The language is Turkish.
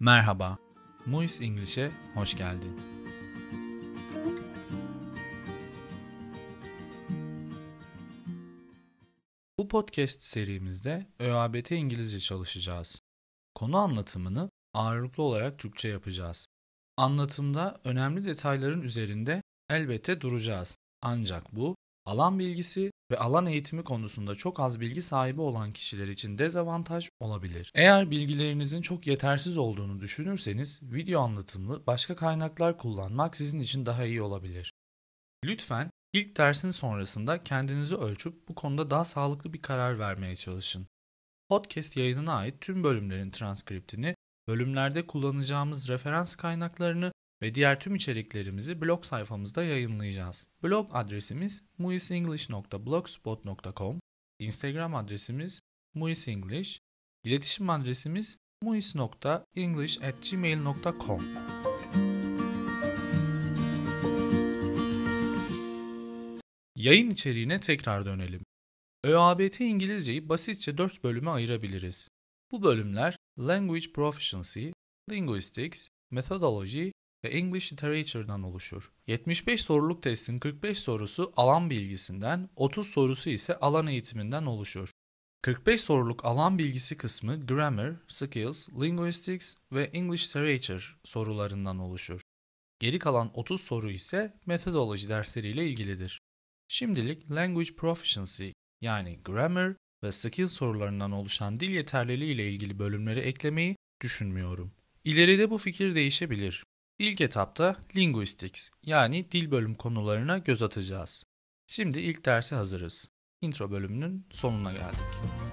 Merhaba, Muis English'e hoş geldin. Bu podcast serimizde ÖABT İngilizce çalışacağız. Konu anlatımını ağırlıklı olarak Türkçe yapacağız. Anlatımda önemli detayların üzerinde elbette duracağız. Ancak bu alan bilgisi ve alan eğitimi konusunda çok az bilgi sahibi olan kişiler için dezavantaj olabilir. Eğer bilgilerinizin çok yetersiz olduğunu düşünürseniz video anlatımlı başka kaynaklar kullanmak sizin için daha iyi olabilir. Lütfen ilk dersin sonrasında kendinizi ölçüp bu konuda daha sağlıklı bir karar vermeye çalışın. Podcast yayınına ait tüm bölümlerin transkriptini, bölümlerde kullanacağımız referans kaynaklarını ve diğer tüm içeriklerimizi blog sayfamızda yayınlayacağız. Blog adresimiz muisenglish.blogspot.com, Instagram adresimiz muisenglish, iletişim adresimiz muis.english@gmail.com. Yayın içeriğine tekrar dönelim. ÖABT İngilizceyi basitçe 4 bölüme ayırabiliriz. Bu bölümler Language Proficiency, Linguistics, Methodology ve English Literature'dan oluşur. 75 soruluk testin 45 sorusu alan bilgisinden, 30 sorusu ise alan eğitiminden oluşur. 45 soruluk alan bilgisi kısmı Grammar, Skills, Linguistics ve English Literature sorularından oluşur. Geri kalan 30 soru ise metodoloji dersleriyle ilgilidir. Şimdilik Language Proficiency yani Grammar ve Skills sorularından oluşan dil yeterliliği ile ilgili bölümleri eklemeyi düşünmüyorum. İleride bu fikir değişebilir. İlk etapta linguistics yani dil bölüm konularına göz atacağız. Şimdi ilk derse hazırız. Intro bölümünün sonuna geldik.